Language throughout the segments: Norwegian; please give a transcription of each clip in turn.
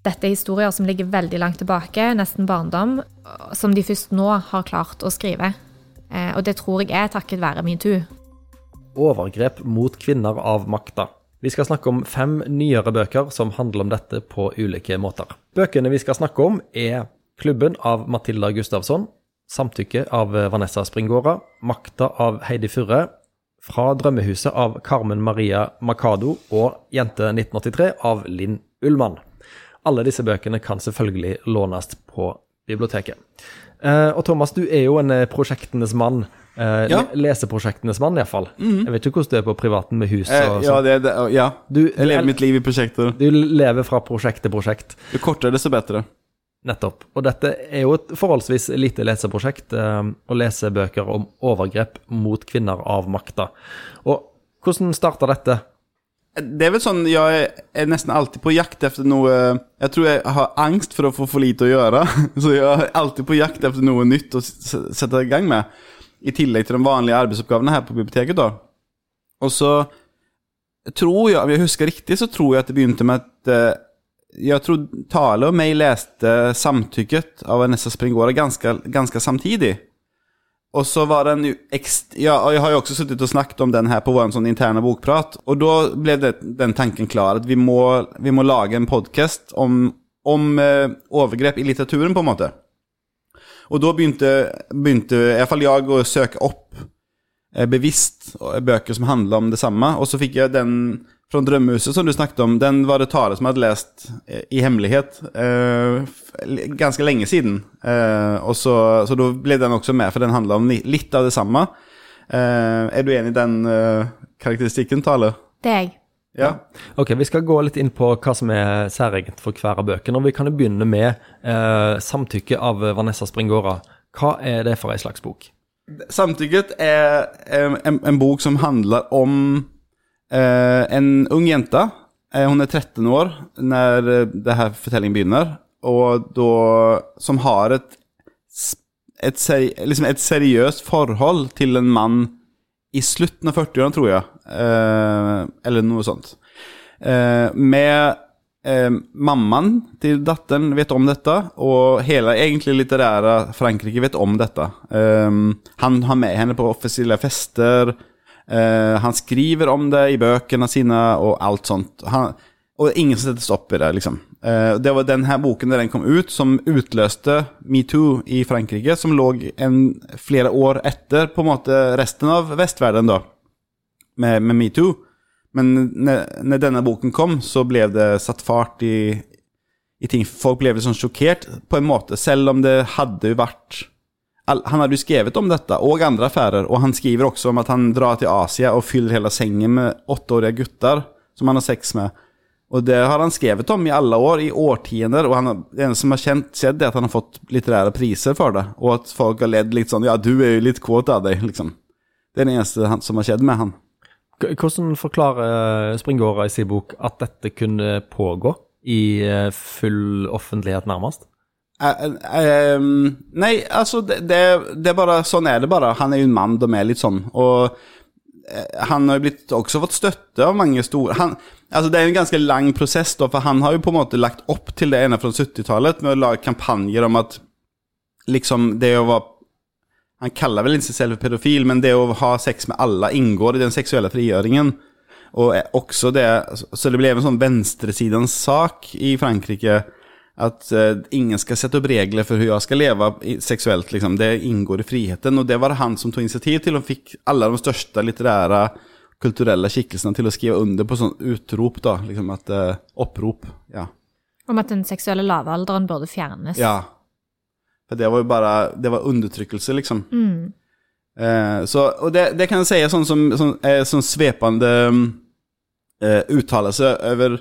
Dette er historier som ligger veldig langt tilbake, nesten barndom, som de først nå har klart å skrive. Eh, og det tror jeg er takket være metoo. Overgrep mot kvinner av makta. Vi skal snakke om fem nyere bøker som handler om dette på ulike måter. Bøkene vi skal snakke om, er Klubben av Matilda Gustavsson, Samtykke av Vanessa Springåra, Makta av Heidi Furre, Fra drømmehuset av Carmen Maria Macado og Jente 1983 av Linn Ullmann. Alle disse bøkene kan selvfølgelig lånes på biblioteket. Eh, og Thomas, du er jo en eh, prosjektenes mann. Eh, Ja. Leseprosjektenes mann, iallfall. Mm. Jeg vet ikke hvordan du er på privaten med hus og ja, sånn. det, det, ja. Du, Jeg lever mitt liv i prosjekter. du lever fra prosjekt til prosjekt. Jo kortere, desto bedre. Nettopp. Og dette er jo et forholdsvis lite leseprosjekt, eh, å lese bøker om overgrep mot kvinner av makta. Og hvordan starta dette? Det er vel sånn, jeg er, nesten alltid på jakt efter noe Jeg tror jeg har angst for å få for lite å gjøre. Så jeg er alltid på jakt efter noe nytt å sette i gang med. I tillegg til de vanlige arbeidsoppgavene her på biblioteket. da. Og så tror jeg, om jeg husker riktig, så tror jeg at det begynte med at eh, Jeg tror Tale og meg leste 'Samtykket' av Vanessa Springora ganske, ganske samtidig. Og så var den. Ja, og jeg har jo også sittet og snakket om den her på vår sånn interne bokprat. Og da ble det, den tanken klar at vi må, vi må lage en podkast om, om eh, overgrep i litteraturen, på en måte. Og da begynte, begynte iallfall jeg å søke opp eh, bevisst eh, bøker som handla om det samme. Og så fikk jeg den fra Drømmehuset som du snakket om. Den var det Tare som hadde lest eh, i hemmelighet eh, ganske lenge siden. Eh, og så, så da ble den også med, for den handla om litt av det samme. Eh, er du enig i den eh, karakteristikken, Tale? Det er jeg. Ja. Ok, Vi skal gå litt inn på hva som er særegent for hver av bøkene. og Vi kan jo begynne med eh, 'Samtykke' av Vanessa Springåra. Hva er det for ei slags bok? Samtykket er en, en bok som handler om en ung jente. Eh, hun er 13 år når eh, det her fortellingen begynner, og da Som har et, et, seri, liksom et seriøst forhold til en mann i slutten av 40-årene, tror jeg. Eh, eller noe sånt. Eh, med eh, mammaen til datteren vet om dette, og hele egentlig litterære Frankrike vet om dette. Eh, han har med henne på offisielle fester. Eh, han skriver om det i bøkene sine og alt sånt. Han, og ingen som setter stopp i det, liksom. Uh, det var denne boken da den kom ut, som utløste metoo i Frankrike, som lå en, flere år etter på en måte resten av vestverden, da, med, med metoo. Men når denne boken kom så ble det satt fart i, i ting. Folk ble sånn sjokkert på en måte, selv om det hadde vært Han hadde jo skrevet om dette, og andre affærer, og han skriver også om at han drar til Asia og fyller hele sengen med åtteårige gutter som han har sex med. Og det har han skrevet om i alle år, i årtiender, og han eneste som har kjent, er at han har fått litterære priser for det, og at folk har ledd litt sånn Ja, du er jo litt kåt av deg, liksom. Det er det eneste som har skjedd med han. Hvordan forklarer Springåra i sin bok at dette kunne pågå i eh, full offentlighet, nærmest? Eh, eh, ehm, nei, altså det, det, er bare Sånn er det bare. Han er jo en mann, de er litt sånn. Og eh, han har jo blitt også fått støtte av mange store han, altså Det er en ganske lang prosess, da, for han har jo på en måte lagt opp til det ene fra 70-tallet med å lage kampanjer om at liksom det å være Han kaller vel ikke seg selv pedofil, men det å ha sex med alle inngår i den seksuelle frigjøringen. Og også det Så det ble en sånn venstresidens sak i Frankrike at eh, ingen skal sette opp regler for hvordan jeg skal leve seksuelt. Liksom. Det inngår i friheten. Og det var det han som tok initiativ til, og fikk alle de største litterære, kulturelle skikkelsene til å skrive under på sånn utrop. da, liksom at eh, Opprop. Ja. Om at den seksuelle lavalderen burde fjernes. ja. For det var jo bare Det var undertrykkelse, liksom. Mm. Eh, så, og det, det kan jeg si sånn som sånn, eh, sånn svepende eh, uttalelse over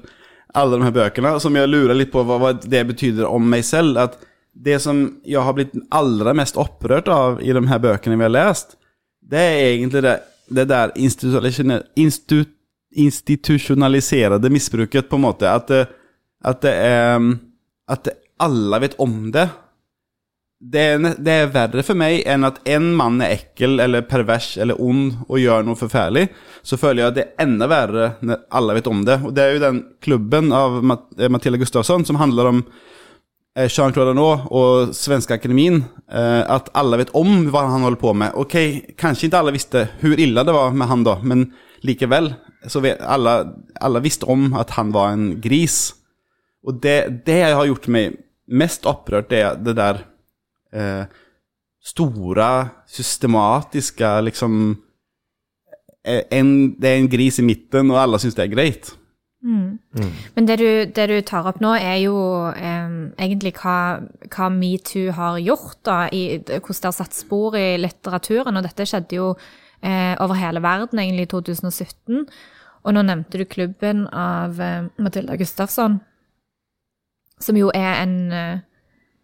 alle de her bøkene, som jeg lurer litt på hva, det betyr om meg selv. At det som jeg har blitt aller mest opprørt av i de her bøkene vi har lest, det er egentlig det, det der institu, institusjonaliserte misbruket, på en måte. At det, at det er At alle vet om det. Det, er, det er, verre for meg enn at én en mann er ekkel eller pervers eller ond og gjør noe forferdelig. Så føler jeg at det er enda verre når alle vet om det. Og det er jo den klubben av Mat- eh, Matilda Gustafsson som handler om eh, Jean-Claude Arnault og Svenska Akademien. Eh, alle alla vet om hva han holder på med. Ok, kanskje ikke alle visste hvor ille det var med han da, men likevel så vet alle, alle visste om at han var en gris. Og det, det har gjort meg mest opprørt, det, det där eh, store, systematiske liksom eh, en, det er en gris i midten, og alle syns det er greit. Men det du, det du tar opp nå, er jo eh, egentlig hva, hva metoo har gjort, da, i, hvordan det har satt spor i litteraturen. Og dette skjedde jo eh, over hele verden, egentlig, i 2017. Og nå nevnte du klubben av eh, Matilda Gustafsson, som jo er en, eh,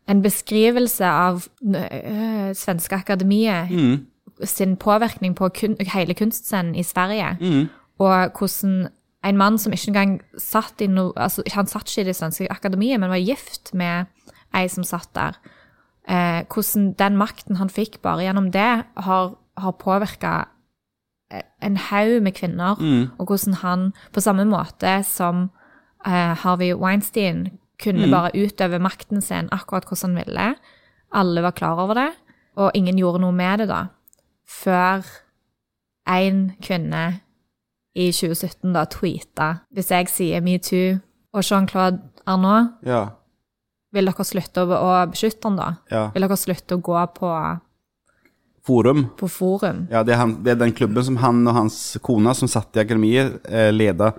en beskrivelse av øh, Svenske Akademiet Mm. sin påvirkning på kun, hele kunstscenen i Sverige. Mm. Og hvordan en mann som ikke engang satt i noe altså, Han satt ikke i det svenske akademiet, men var gift med ei som satt der. Eh, hvordan den makten han fikk bare gjennom det, har, har påvirka en haug med kvinner. Mm. Og hvordan han, på samme måte som eh, Harvey Weinstein, kunne bare utøve makten sin akkurat hvordan han ville. Alle var klar over det, og ingen gjorde noe med det da. Før én kvinne i 2017 da tweeta Hvis jeg sier metoo og Jean-Claude Arnault, Ja, vil dere slutte å, beskytte han da? ja. Vil dere slutte å gå på, Forum. på forum? Ja, det er, han, det er den klubben som han og hans kona som satt i akademiet eh, leda.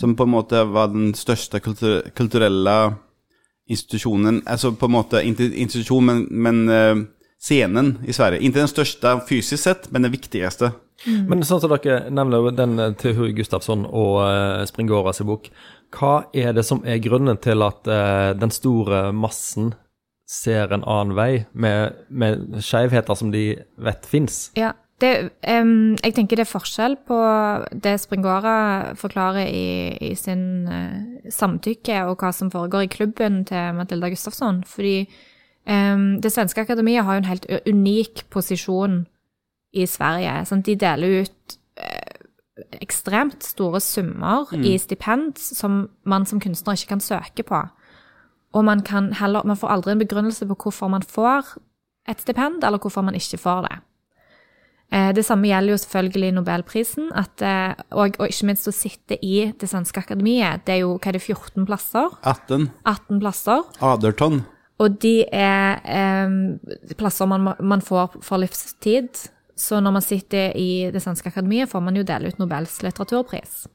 Som på en måte var den største kultur, kulturelle institusjonen Altså på en måte, institusjon, men, men eh, scenen i Sverige. Inte den største fysisk sett, men den viktigaste. Men sånn som dere nevner den eh, til Hui Gustafsson og uh, Springoras bok, hva er det som er grunnen til at uh, den store massen ser en annen vei, med, med skjevheter som de vet fins? Ja, det, um, jeg tenker det er forskjell på det Springora forklarer i, i sin uh, samtykke, og hva som foregår i klubben til Matilda Gustafsson. Fordi um, det svenske akademiet har jo en helt unik posisjon i Sverige. Sant? De deler ut uh, ekstremt store summer i stipend som man som kunstner ikke kan søke på. Og man, kan heller, man får aldri en begrunnelse på hvorfor man får et stipend, eller hvorfor man ikke får det. Eh, Det samme gjelder jo selvfølgelig Nobelprisen, at, eh, og, og ikke minst å sitte i Det svenske akademiet. Det er jo hva er det, 14 plasser? Atten, 18 plasser. Aderton. Og de er eh, plasser man, man får for livstid. Så når man sitter i Det svenske akademiet, får man jo dele ut Nobels litteraturpris,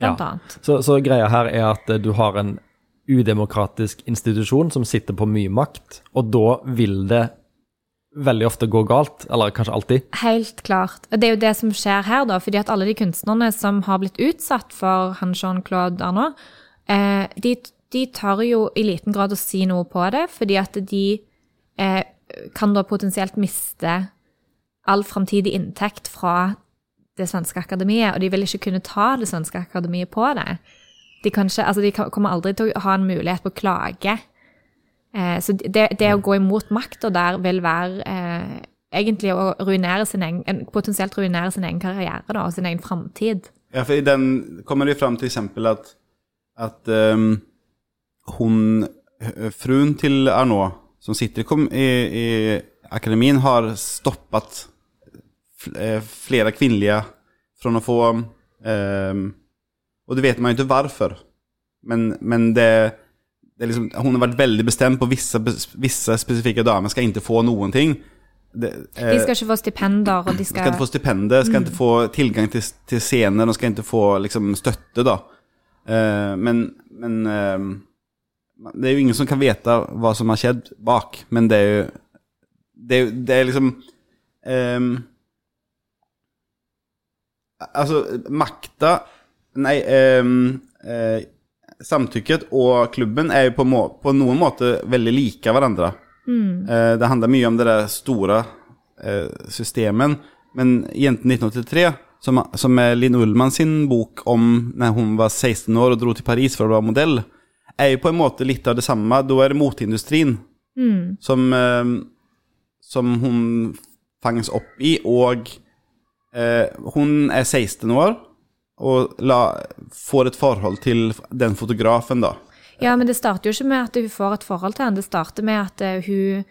blant Ja. annet. Så, så greia her er at eh, du har en udemokratisk institusjon som sitter på mye makt, og da vil det veldig ofte går galt, eller kanskje alltid. Helt klart. Og det er jo det som skjer her, da. fordi at alle de kunstnerne som har blitt utsatt for han Jean-Claude Arnault, eh, de, de tør jo i liten grad å si noe på det, fordi at de eh, kan da potensielt miste all framtidig inntekt fra det svenske akademiet, og de vil ikke kunne ta det svenske akademiet på det. De, ikke, altså de kommer aldri til å ha en mulighet på å klage. Eh, så det, det å gå imot makta der vil være eh, egentlig å ruinere sin egen, potensielt ruinere sin egen karriere da, og sin egen framtid. Ja, for i den kommer det fram til eksempel at, at um, hun, fruen til till Arnault, som sitter i, i, akademin, har stoppet flere kvinnelige fra å få, um, Og det vet man jo ikke hvorfor, Men, men det, liksom, Hun har vært veldig bestemt på visse, visse spesifikke damer skal ikke få någonting. Det, De eh, skal ikke få stipender, og de de skal, skal ikke få stipender, skal ikke få tilgang til, til scener, de skal ikke få liksom, støtte, da. Eh, men men eh, det er jo ingen som kan vite hva som har skjedd bak, men det er jo Det det er liksom ehm, Altså, makta Nei ehm, eh, Samtykket og klubben er jo på, må, på noen måte veldig like hverandre. Eh, det handler mye om det der store eh, systemen. Men Jenten 1983, som, som er Linn Ullmann sin bok om når hun var 16 år og dro til Paris for å være modell, er jo på en måte litt av det samme. Da er det moteindustrien som, eh, som hun fanges opp i, og eh, hun er 16 år og la, får et forhold til den fotografen, da. Ja, men det starter jo ikke med at hun får et forhold til han. Det starter med at eh, hun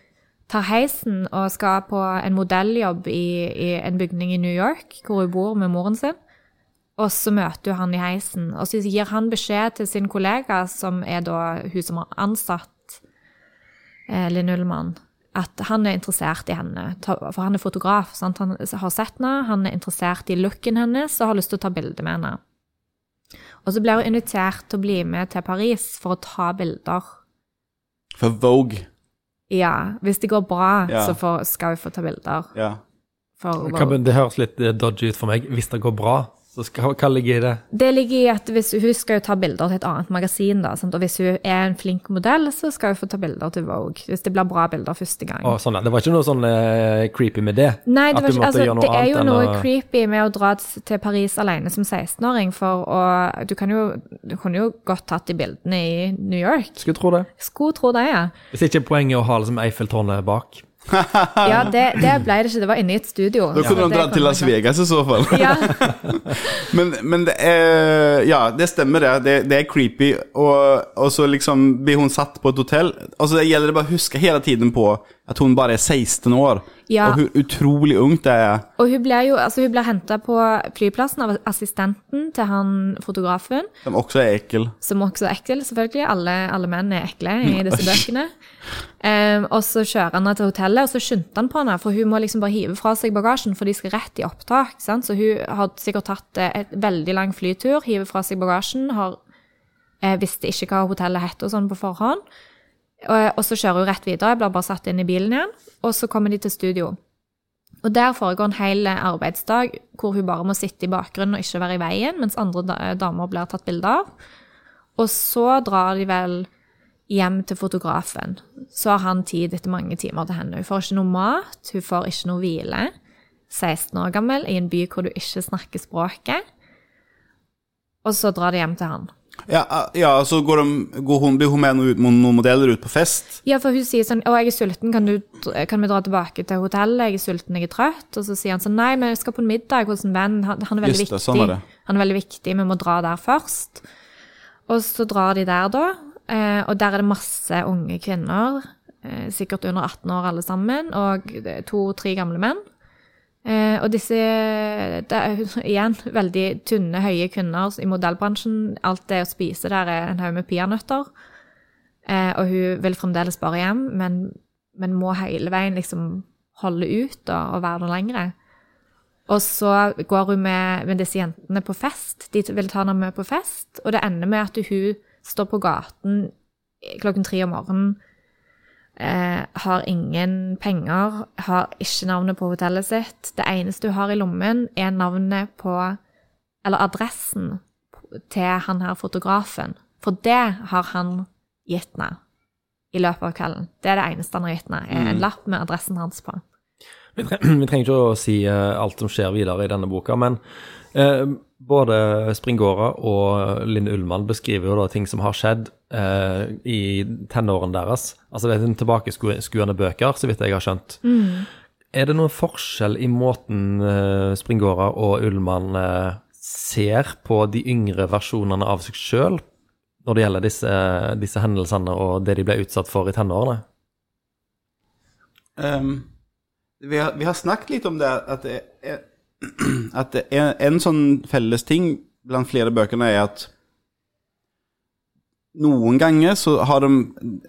tar heisen og skal på en modelljobb i, i en bygning i New York, hvor hun bor med moren sin. Og så møter hun han i heisen, og så gir han beskjed til sin kollega, som er da hun som har ansatt eh, Linn Ullmann, at han er interessert i henne. For han er fotograf, sant? han har sett henne, han er interessert i looken hennes og har lyst til å ta bilde med henne. Og så blir hun invitert til å bli med til Paris for å ta bilder. For Vogue. Ja, hvis det går bra, Ja. så får, skal hun få ta bilder. Ja. Det høres litt eh, dodgy ut for meg. Hvis det går bra, så skal, hva ligger i det? Det ligger i at hvis hun skal jo ta bilder til et annet magasin, da, sant? og hvis hun er en flink modell, så skal hun få ta bilder til Vogue. Hvis det blir bra bilder første gang. Å, sånn. Det var ikke noe sånn uh, creepy med det? Nei, det, ikke, altså, det er jo noe å- creepy med å dra til Paris alene som 16-åring, for å Du kan jo Du kunne jo godt tatt de bildene i New York. Skulle tro det. Skulle tro det, ja. Hvis ikke poenget er å ha liksom Eiffeltårnet bak. Ja, det, det ble det ikke. Det var inne i et studio. Da kunne han dratt dra til Las Vegas i så fall. Ja, Men, men det er Ja, det stemmer, det. Det, det er creepy. Og, og så liksom blir hun satt på et hotell. Altså Det gjelder bare å huske hele tiden på at hun bare er 16 år. Ja. Og hvor utrolig ungt det er. Og hun ble jo altså hun ble henta på flyplassen av assistenten til han fotografen, Som også er ekkel. som også er ekkel, selvfølgelig. Alle, alle menn er ekle i disse bøkene. Um, og så kjører han henne til hotellet, og så skyndte han på henne, for hun må liksom bare hive fra seg bagasjen, for de skal rett i opptak. Sant? Så hun har sikkert tatt eh, et veldig lang flytur, hiver fra seg bagasjen, har eh, visste ikke hva hotellet het og sånn på forhånd. Og, så kjører hun rett videre, blir bare satt inn i bilen igjen, og så kommer de til studio. Og der foregår en hel arbeidsdag hvor hun bare må sitte i bakgrunnen og ikke være i veien, mens andre damer blir tatt bilde av. Og så drar de vel hjem til fotografen. Så har han tid etter mange timer til henne. Hun får ikke noe mat, hun får ikke noe hvile. 16 år gammel i en by hvor du ikke snakker språket. Og så drar de hjem til han. Ja, ah, ja så går, de, går hun, blir hun med noen, noen modeller ut på fest. Ja, for hun sier sånn 'Å, jeg er sulten, kan, du, kan vi dra tilbake til hotellet? Jeg er sulten, jeg er trøtt.' Og så sier han sånn 'Nei, men jeg skal på en middag hos en venn. Han, han er veldig Just det, viktig. sånn er det. Han er veldig viktig, vi må dra der først.' Og så drar de der, da. Eh, og der er det masse unge kvinner. Eh, sikkert under 18 år alle sammen. Og to-tre gamle menn. Eh, og disse det er, Igjen veldig tynne, høye kvinner i modellbransjen. Alt det å spise der er en haug med peanøtter. Eh, og hun vil fremdeles bare hjem, men, men må hele veien liksom holde ut da, og være der lengre. Og så går hun med, med disse jentene på fest. De vil ta henne med på fest, og det ender med at hun står på gaten klokken tre om morgenen. Eh, har ingen penger, har ikke navnet på hotellet sitt. Det eneste hun har i lommen, er navnet på Eller adressen til han her fotografen. For det har han gitt henne i løpet av kvelden. Det er det eneste han har gitt henne. er En lapp med adressen hans på. Vi, trenger ikke å si eh, alt som skjer videre i denne boka, men eh, både Springåra og Linn Ullmann beskriver jo da ting som har skjedd eh, i tenårene deres. Altså det er en tilbakeskuende bøker, så vidt jeg har skjønt. Er det noen forskjell i måten eh, Springåra og Ullmann eh, ser på de yngre versjonene av seg sjøl når det gjelder disse, disse hendelsene og det de ble utsatt for i tenårene? Um, vi, har, vi har snakket litt om det, at det er, at er en sånn felles ting blant flere bøkene er at noen ganger så har de,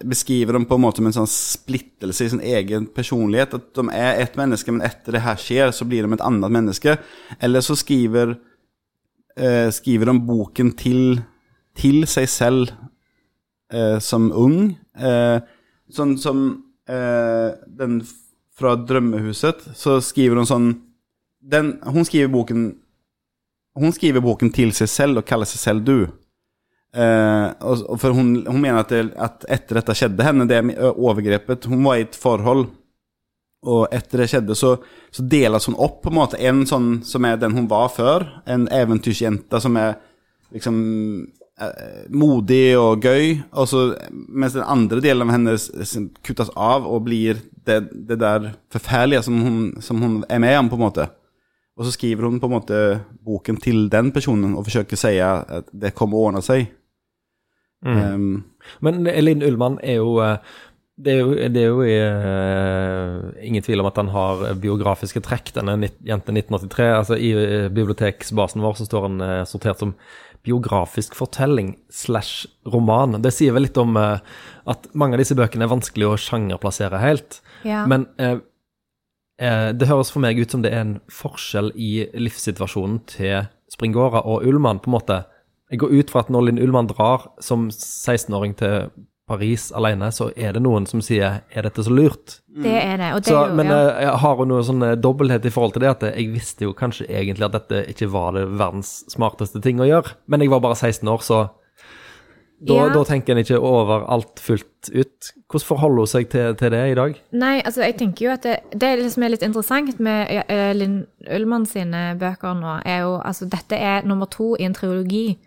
beskriver de på en måte som en sånn splittelse i sin egen personlighet. At de er ett menneske, men etter det her skjer, så blir de et annet menneske. Eller så skriver, eh, skriver de boken til, til seg selv eh, som ung. Eh, sånn som eh, den fra Drømmehuset, så skriver hun sånn den, Hun skriver boken Hun skriver boken til seg selv og kaller seg selv du. Eh, og for hun, hun mener at, det, at etter dette skjedde henne, det overgrepet Hun var i et forhold, og etter det skjedde, så, så deles hun opp på en måte. En sånn som er den hun var før, en eventyrjente som er liksom eh, modig og gøy, og så, mens den andre delen av henne kuttes av og blir det, det der forferdelige som hun, som hun er med om, på en måte. Og så skriver hun på en måte boken til den personen og forsøker å si at det kommer å ordne seg. Um, Men Linn Ullmann er jo eh, Det er jo, det er jo uh, ingen tvil om at han har biografiske trekk, denne jente jenten 1983. Altså I eh, biblioteksbasen vår så står han uh, sortert som biografisk fortelling slash roman. Det sier vel litt om at mange av disse bøkene er vanskelig å sjangerplassere helt. Ja. Men det høres for meg ut som det er en forskjell i livssituasjonen til Springåra og Ullmann, på en måte. Jeg går ut fra at når Linn Ullmann drar som 16-åring til Paris alene, så er det noen som sier 'er dette så lurt'? det er det. Og det Så, er jo, men ja. eh, jeg har jo noe sånn eh, dobbelthet i forhold til det, at jeg visste jo kanskje egentlig at dette ikke var det verdens smarteste ting å gjøre, men jeg var bare 16 år, så da, Ja. da tenker en ikke over alt fullt ut. Hvordan forholder hun seg til, til det i dag? Nei, altså jeg tenker jo at det, det som er litt interessant med eh, Linn Ullmann sine bøker nå, er jo altså dette er nummer to i en triologi.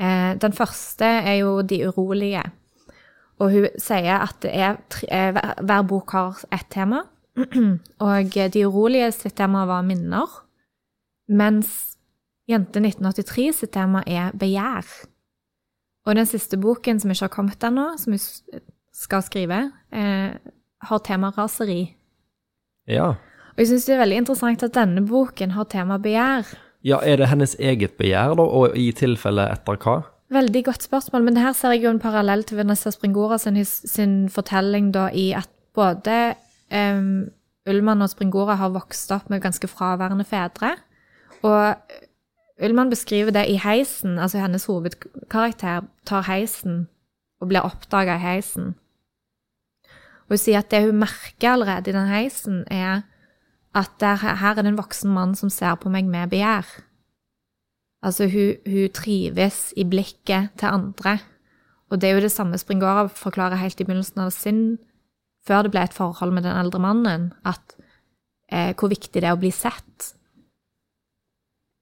Eh, den første er jo De urolige. Og hun sier at det er, eh, hver bok har ett tema. Og De urolige sitt tema var minner, mens Jente 1983 sitt tema er begjær. Og den siste boken som ikke har kommet ennå, som hun skal skrive, eh, har tema raseri. Ja. Og jeg syns det er veldig interessant at denne boken har tema begjær. Ja, Er det hennes eget begjær, da, og i tilfelle etter hva? Veldig godt spørsmål, men her ser jeg jo en parallell til Vanessa Springora sin, sin fortelling da i at både um, Ullmann og Springora har vokst opp med ganske fraværende fedre. Og Ullmann beskriver det i heisen, altså hennes hovedkarakter tar heisen og blir oppdaga i heisen. Og hun sier at det hun merker allerede i den heisen, er at der, her er det en voksen mann som ser på meg med begjær. Altså, hun, hun trives i blikket til andre. Og det er jo det samme Springora forklarer helt i begynnelsen av sin, før det ble et forhold med den eldre mannen, at eh, hvor viktig det er å bli sett.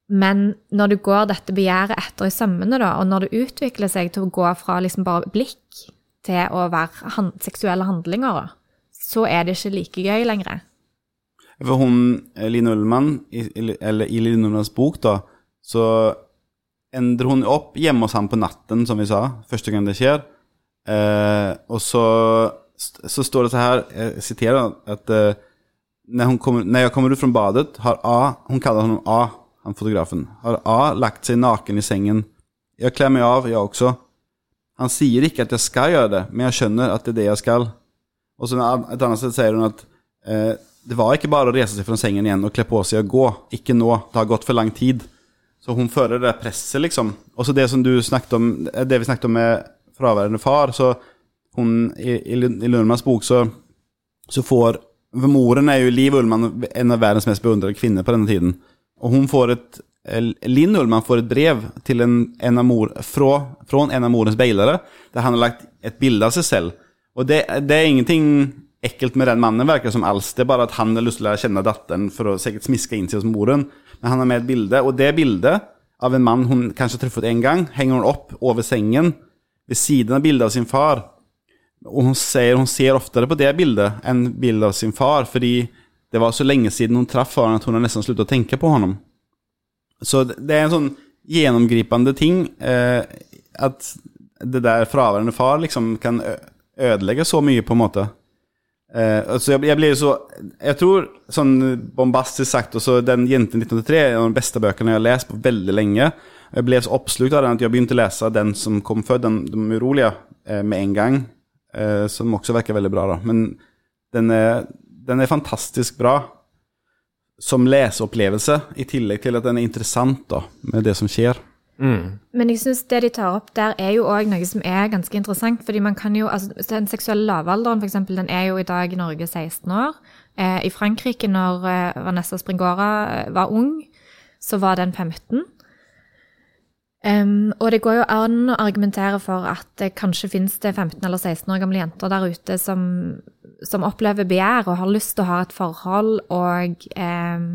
Men når du går dette begjæret etter i sømmene, da, og når det utvikler seg til å gå fra liksom bare blikk til å være han seksuelle handlinger, så er det ikke like gøy lenger. For hun, Line Ullmann, i, eller i Line Ullmanns bok, da, så endrer hun opp hjemme hos ham på natten, som vi sa, første gang det skjer. Eh, og så, så står det så her, jeg siterer, at eh, når, kommer, når, jeg kommer ut fra badet har A, Hun kaller ham A, han fotografen, har A lagt seg naken i sengen? Jeg kler meg av, jeg også. Han sier ikke at jeg skal gjøre det, men jeg skjønner at det er det jeg skal. Og så et annet sted sier hun at eh, det var ikke bare å reise seg fra sengen igjen og kle på seg og gå. Ikke nå, det har gått for lang tid. Så hun føler det presset, liksom. Og så det som du snakket om, eh, det vi snakket om med fraværende far, så hun i, i, i Lundmans bok så, så får Moren er jo Liv Ullmann, en av verdens mest beundrede kvinner på denne tiden. Og hun får et eh, Linn får et brev til en, en mor, fra, fra en av morens beilere, der han har lagt et bilde av seg selv. Og det, det er ingenting ekkelt med den mannen, virker som alls. Det er bare at han har lyst til å kjenne datteren for å sikkert smiske inn seg hos moren. Men han har med et bilde, og det bildet av en mann hun kanskje har truffet en gang, henger hun opp over sengen ved siden av bildet av sin far. Og hun sier hun ser oftere på det bildet enn bildet av sin far, fordi det var så lenge siden hun traff faren at hun har sluttet å tenke på honom. Så det er en sånn gjennomgripende ting eh, at det der fraværende far liksom kan ødelegge så mye, på en måte. Eh, så jeg, jeg blir så Jeg tror, sånn bombastisk sagt, også den 'Jenten 1983' er en av de beste bøkene jeg har lest på veldig lenge. Jeg ble så oppslukt av den at jeg begynte å lese den som kom før, den, 'De urolige', eh, med en gang. Eh, som også virker veldig bra, da. Men den er, den er fantastisk bra som leseopplevelse, i tillegg til at den er interessant da, med det som skjer. Men jeg syns det de tar opp der, er jo òg noe som er ganske interessant. fordi man kan jo, altså Den seksuelle lavalderen, f.eks., den er jo i dag i Norge 16 år. Eh, I Frankrike, når eh, Vanessa Springora eh, var ung, så var den 15. Um, og det går jo an å argumentere for at det kanskje finnes det 15 eller 16 år gamle jenter der ute som, som opplever begjær og har lyst til å ha et forhold, og eh,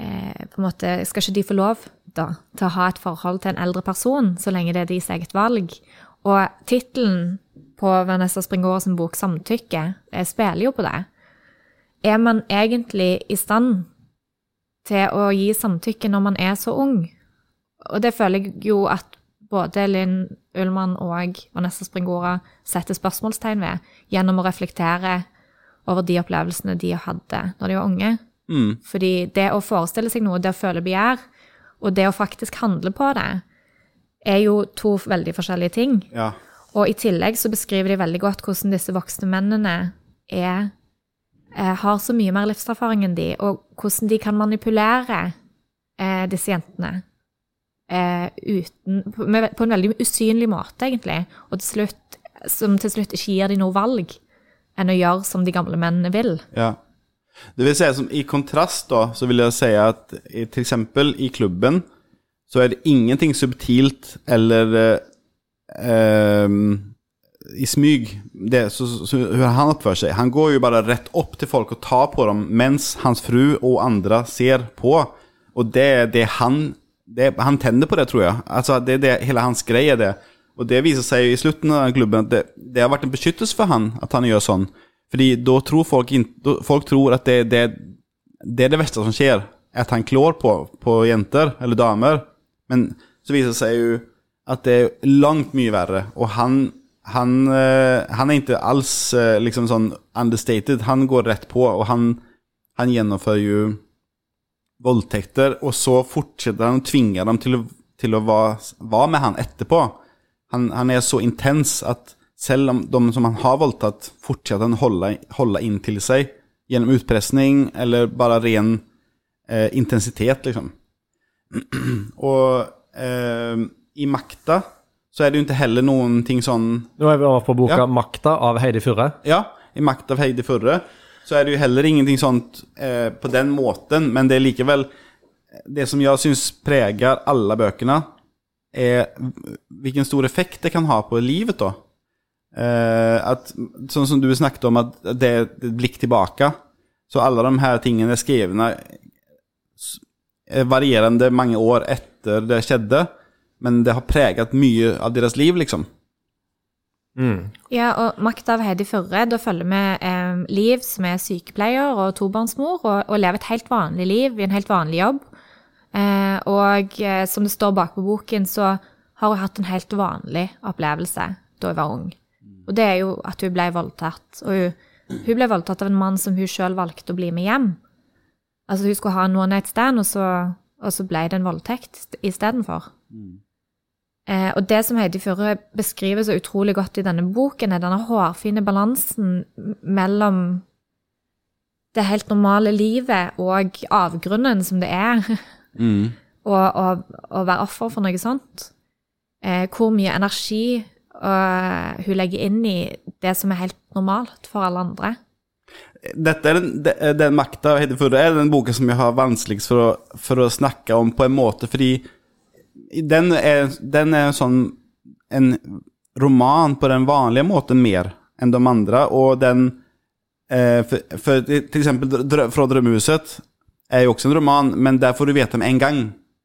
eh, på en måte Skal ikke de få lov da, til å ha et forhold til en eldre person, så lenge det er deres eget valg. Og tittelen på Vanessa Springård sin bok 'Samtykke' jeg spiller jo på det. Er man egentlig i stand til å gi samtykke når man er så ung? Og det føler jeg jo at både Linn Ullmann og Vanessa Springora setter spørsmålstegn ved, gjennom å reflektere over de opplevelsene de hadde når de var unge. Mm. Fordi det å forestille seg noe, det å føle begjær, og det å faktisk handle på det, er jo to veldig forskjellige ting. Ja. Og i tillegg så beskriver de veldig godt hvordan disse voksne mennene er, er, har så mye mer livserfaring enn de, og hvordan de kan manipulere eh, disse jentene eh, uten, på, på en veldig usynlig måte, egentlig, og til slutt, som til slutt ikke gir de noe valg enn å gjøre som de gamle mennene vil. Ja. Det vil si, som i kontrast da, så vil jeg si at f.eks. i klubben så er det ingenting subtilt eller eh, ehm, i smyg det, så, så, hur han oppfører seg. Han går jo bare rett opp til folk og tar på dem mens hans fru og andre ser på. Og det er det han, det, han tenner på det tror jeg. Altså, det det, hele hans greie det. Og det viser seg i slutten av klubben at det, det har vært en beskyttelse for han at han gjør sånn. Fordi da tror folk, in, då, folk tror at det, det, det er det verste som skjer. At han klår på, på jenter eller damer. Men så viser det seg jo at det er langt mye verre. Og han, han, eh, han er ikke alls eh, liksom sånn understated. Han går rett på, og han, han gjennomfører jo voldtekter. Og så fortsetter han å tvinge dem til å, til å være, være med han etterpå. Han, han er så intens at selv om de som han har voldtatt, fortsetter han holde, holde inn til seg gjennom utpressing eller bare ren eh, intensitet, liksom. Og eh, i makta så er det jo ikke heller noen ting sånn Nå er vi over på boka Ja. 'Makta' av Heidi Furre. Ja, i 'Makta' av Heidi Furre så er det jo heller ingenting sånt eh, på den måten, men det er likevel Det som jeg syns preger alle bøkene, er hvilken stor effekt det kan ha på livet, da. Eh, at, sånn som du snakket om, at det er et blikk tilbake. Så alle de her tingene er skrevet er varierende mange år etter det skjedde, men det har preget mye av deres liv, liksom. Ja, og Makt av Heidi Førre. da følger vi eh, Liv, som er sykepleier og tobarnsmor, og, og lever et helt vanlig liv i en helt vanlig jobb. Eh, og eh, som det står bak på boken, så har hun hatt en helt vanlig opplevelse da hun var ung. Og det er jo at hun ble voldtatt. Og hun, hun ble voldtatt av en mann som hun sjøl valgte å bli med hjem. Altså hun skulle ha en one night stand, og så, og så ble det en voldtekt istedenfor. Eh, og det som Heidi Furre beskriver så utrolig godt i denne boken, er denne hårfine balansen mellom det helt normale livet og avgrunnen som det er å, å, være offer for noe sånt. Eh, hvor mye energi eh, hun legger inn i det som er helt normalt for alle andre. Dette er den, de- den makta Heidi Furre er den boken som jeg har vanskeligst for å, for å snakke om på en måte, fordi den er, den er sånn en roman på den vanlige måten mer enn de andre, og den eh, for, for til eksempel Drø- Fra drømmehuset er jo også en roman, men der får du vite med en gang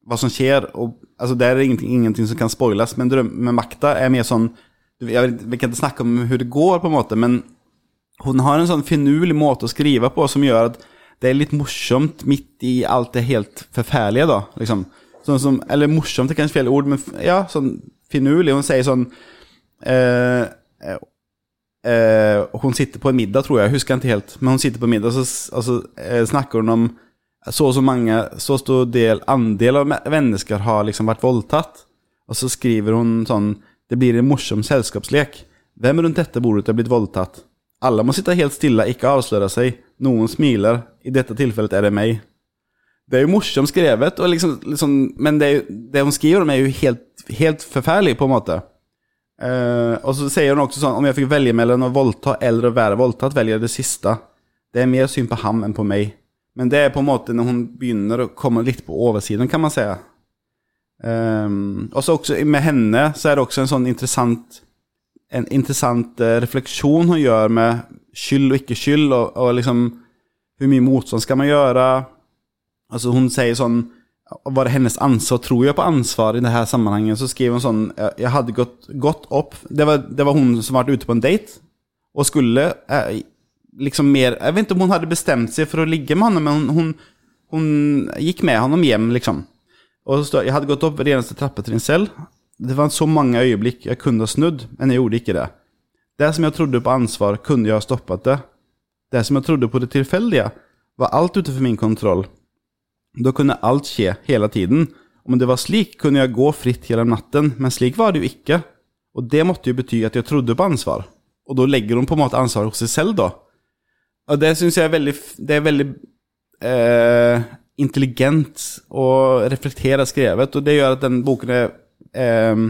hva som skjer, og altså, der er ingenting, ingenting som kan spoiles, men makta er mer sånn vet- Vi kan ikke snakke om hvordan det går, på en måte, men hun har en sånn finurlig måte å skrive på som gjør at det er litt morsomt midt i alt det helt forferdelige, da. Liksom. Sånn som, eller morsomt er kanskje feil ord, men ja, sånn finurlig. Hun sier sånn eh, eh, Hun sitter på en middag, tror jeg. Jeg husker ikke helt. Men hun sitter på en middag, så, s- og så eh, snakker hun om så og så mange, så stor del, andel av me- mennesker har liksom vært voldtatt. Og så skriver hun sånn Det blir en morsom selskapslek. Hvem rundt dette bordet er blitt voldtatt? Alle må sitte helt stille, ikke avsløre seg. Noen smiler. I dette tilfellet er det meg. Det er jo morsomt skrevet, liksom, liksom, men det, det hun skriver om, er jo helt, helt forferdelig, på en måte. Uh, og så sier hun også sånn Om jeg fikk velge mellom å voldta eller å være voldtatt, velger jeg det siste. Det er mer synd på ham enn på meg. Men det er på en måte når hun begynner å komme litt på oversiden, kan man si. Um, og så også med henne så er det også en sånn interessant En interessant eh, refleksjon hun gjør med skyld og ikke skyld, og, og liksom Hvor mye motstand skal man gjøre? Altså Hun sier sånn var det hennes ansvar, tror jag på ansvar i det här sammanhanget, så skrev hon sån, jag- hadde gått, gått upp, det var, det var hon som var ute på en dejt och skulle eh, liksom mer, jag vet inte om hon hade bestämt sig för att ligga med honom, men hon, hon, hon gick med honom hem liksom. Och så stod, jag hade gått upp redan eneste trappan till en cell. Det var så många ögonblick jag kunde ha snudd, men jag gjorde inte det. Det som jag trodde på ansvar kunde jag ha stoppat det. Det som jag trodde på det tillfälliga var allt utanför min kontroll. Då kunne alt skje hele tiden. Om det var slik kunne jeg gå fritt gjennom natten, men slik var det jo ikke. Og det måtte jo bety at jeg trodde på ansvar. Og da legger hun på en måte ansvar hos seg selv da. Og det syns jeg er veldig, det er veldig eh, intelligent og reflektert skrevet, og det gjør at den boken er eh,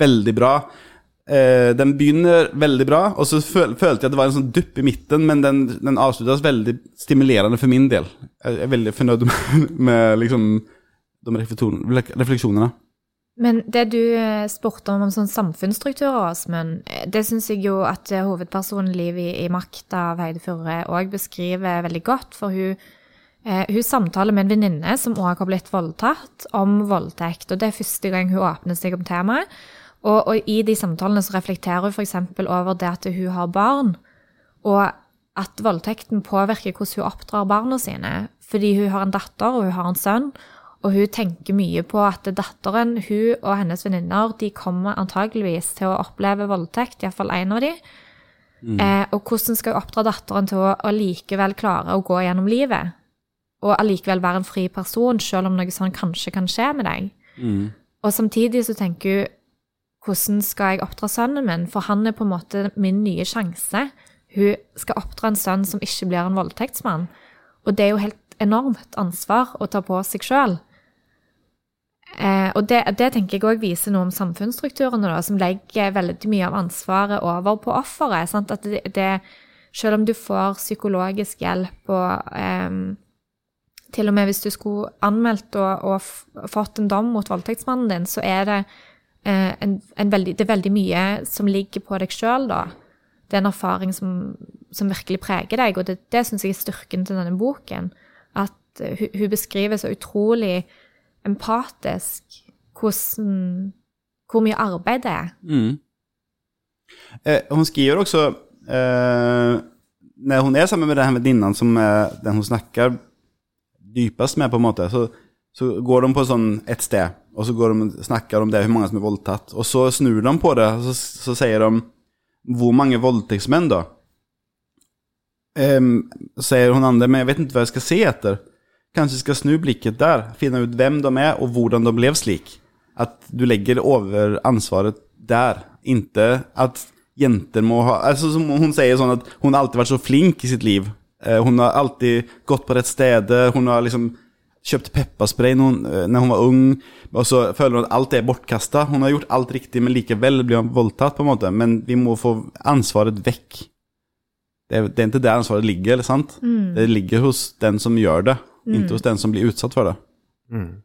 veldig bra. Eh, den begynner veldig bra, og så føl følte jeg at det var en sånn dupp i midten, men den, den avsluttes veldig stimulerende for min del. Jeg er veldig fornøyd med, med liksom, de refleksjonene. Men det du eh, spurte om om sånn samfunnsstrukturer, Åsmund, eh, det syns jeg jo at eh, hovedpersonen Liv i, i makta av Heide Furre òg beskriver veldig godt. For hun, hun samtaler med en venninne som òg har blitt voldtatt, om voldtekt. Og det er første gang hun åpner seg om temaet. Og, og i de samtalene så reflekterer hun f.eks. over det at hun har barn, og at voldtekten påvirker hvordan hun oppdrar barna sine. Fordi hun har en datter, og hun har en sønn. Og hun tenker mye på at datteren, hun og hennes venninner, de kommer antageligvis til å oppleve voldtekt, iallfall én av de. Eh, og hvordan skal hun oppdra datteren til å, å likevel klare å gå gjennom livet? Og allikevel være en fri person, selv om noe sånn kanskje kan skje med deg. Og samtidig så tenker hun hvordan skal jeg oppdra sønnen min? For han er på en måte min nye sjanse. Hun skal oppdra en sønn som ikke blir en voldtektsmann. Og det er jo helt enormt ansvar å ta på seg sjøl. Eh, og det, det tenker jeg òg viser noe om samfunnsstrukturene, da, som legger veldig mye av ansvaret over på offeret. sant? At det, det, selv om du får psykologisk hjelp og eh, til og med hvis du skulle anmeldt og, og fått en dom mot voldtektsmannen din, så er det, en, en veldig, det er veldig mye som ligger på deg sjøl, da. Det er en erfaring som, som virkelig preger deg, og det, det syns jeg er styrken til denne boken. At eh, hun, hun beskriver så utrolig empatisk hvordan, hvor mye arbeid det er. Mm. Eh, hun skriver også eh, Når hun er sammen med den venninnen som er, den hun snakker dypest med på en måte, så, så går de på sånn ett sted, og så de snakker snackar om det, hur mange som er voldtatt. Og så snur de på det, og så, så sier de, hvor mange voldtektsmenn da? Ehm, sier hun andre, men jeg vet ikke hva jeg skal se etter. Kanskje skal snu blikket der, finne ut hvem de er, og hvordan de ble slik. At du legger over ansvaret der, ikke at jenter må ha altså som Hun sier sånn at hun har alltid vært så flink i sitt liv. Eh, Hun har alltid gått på rett sted. hun har liksom kjøpt pepperspray når hun, eh, når hun var ung, og så føler hun at alt er bortkasta. Hun har gjort alt riktig, men likevel blir hun voldtatt, på en måte. Men vi må få ansvaret vekk. Det er, det er ikke der ansvaret ligger, eller sant? Det ligger hos den som gjør det, ikke hos den som blir utsatt for det. Mm.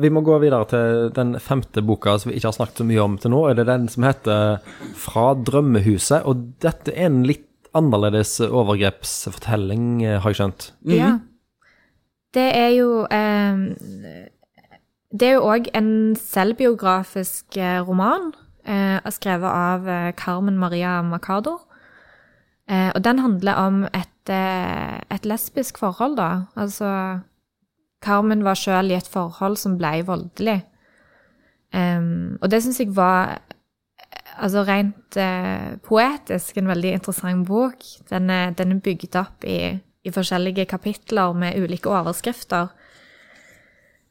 Vi må gå videre til den femte boka som vi ikke har snakket så mye om til nå. Er det den som heter Fra drømmehuset? Og dette er en litt annerledes overgrepsfortelling, eh, har jeg skjønt. Ja. Det er jo eh, Det er jo òg en selvbiografisk eh, roman eh, skrevet av eh, Carmen Maria Macardo. Og den handler om et, et lesbisk forhold, da. Altså Carmen var sjøl i et forhold som ble voldelig. Um, og det syns jeg var altså rent uh, poetisk en veldig interessant bok. Den er, den er bygd opp i, i forskjellige kapitler med ulike overskrifter.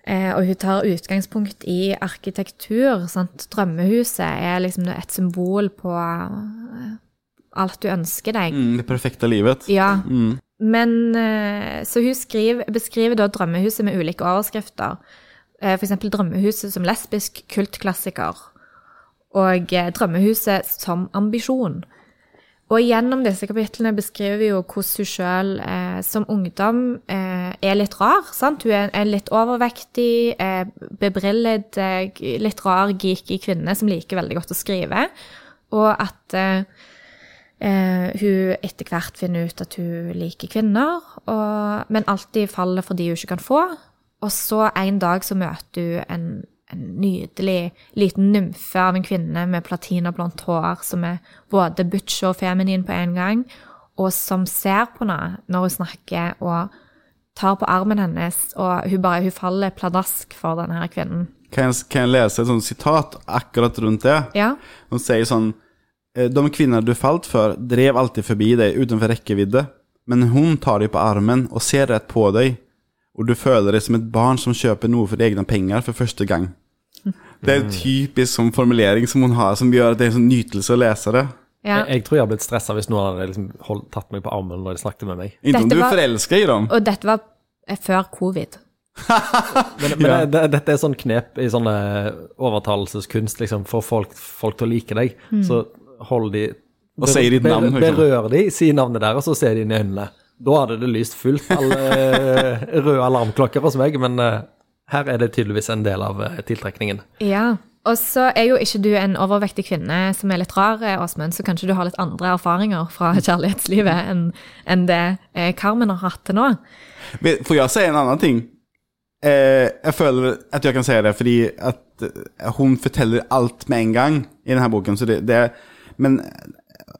Eh, og hun tar utgangspunkt i arkitektur. Sant? Drømmehuset er liksom et symbol på eh, alt du ønsker deg. Mm, det perfekte livet. Ja. Men eh, Så hun skriver, beskriver da drømmehuset med ulike overskrifter. Eh, eksempel drømmehuset som lesbisk kultklassiker. Og eh, drømmehuset som ambisjon. Og gjennom disse kapitlene beskriver vi jo hvordan hun sjøl eh, som ungdom eh, er litt rar. sant? Hun er en litt overvektig, eh, bebrillet, eh, litt rar, geeky kvinne som liker veldig godt å skrive. Og at eh, eh, hun etter hvert finner ut at hun liker kvinner, og, men alltid faller for de hun ikke kan få. Og så en dag så møter hun en, en nydelig liten nymfe av en kvinne med platinablondt hår, som er både butch og feminin på en gang, og som ser på henne når hun snakker, og tar på armen hennes, og hun bare hun faller pladask for denne her kvinnen. Kan jeg, kan jeg lese et sånt sitat akkurat rundt det? Ja, Hun sier sånn eh, De kvinner du falt for, drev alltid forbi deg utenfor rekkevidde. Men hun tar deg på armen og ser rett på deg, og du føler deg som et barn som kjøper noe for egne penger for første gang. Det er en typisk sånn formulering som hun har, som gjør at det er en sånn nytelse å lese det. ja. Jeg, jeg tror jeg har blitt stressa hvis noen hadde liksom holdt, tatt meg på armen når de snakket med meg. Dette du var- forelska i dem. Og dette var eh, før covid. Men, men det, det, dette er sånn knep i sånne overtalelseskunst, liksom, for folk, folk til å like deg. Så hold de Og sier ditt navn. Berør de, si navnet der, og så ser de inn i øynene. Da hadde det lyst fullt alle eh, røde alarmklokker hos meg, men eh, her er det tydeligvis en del av eh, tiltrekningen. Ja. Og så er jo ikke du en overvektig kvinne som er litt rar, eh, Åsmund, så kanskje du har litt andre erfaringer fra kjærlighetslivet enn en det eh, Carmen har hatt til nå. Får jeg si en annen ting? Eh, jeg føler at jeg kan si det fordi at hun forteller alt med en gang i denne boken. Så det, det, men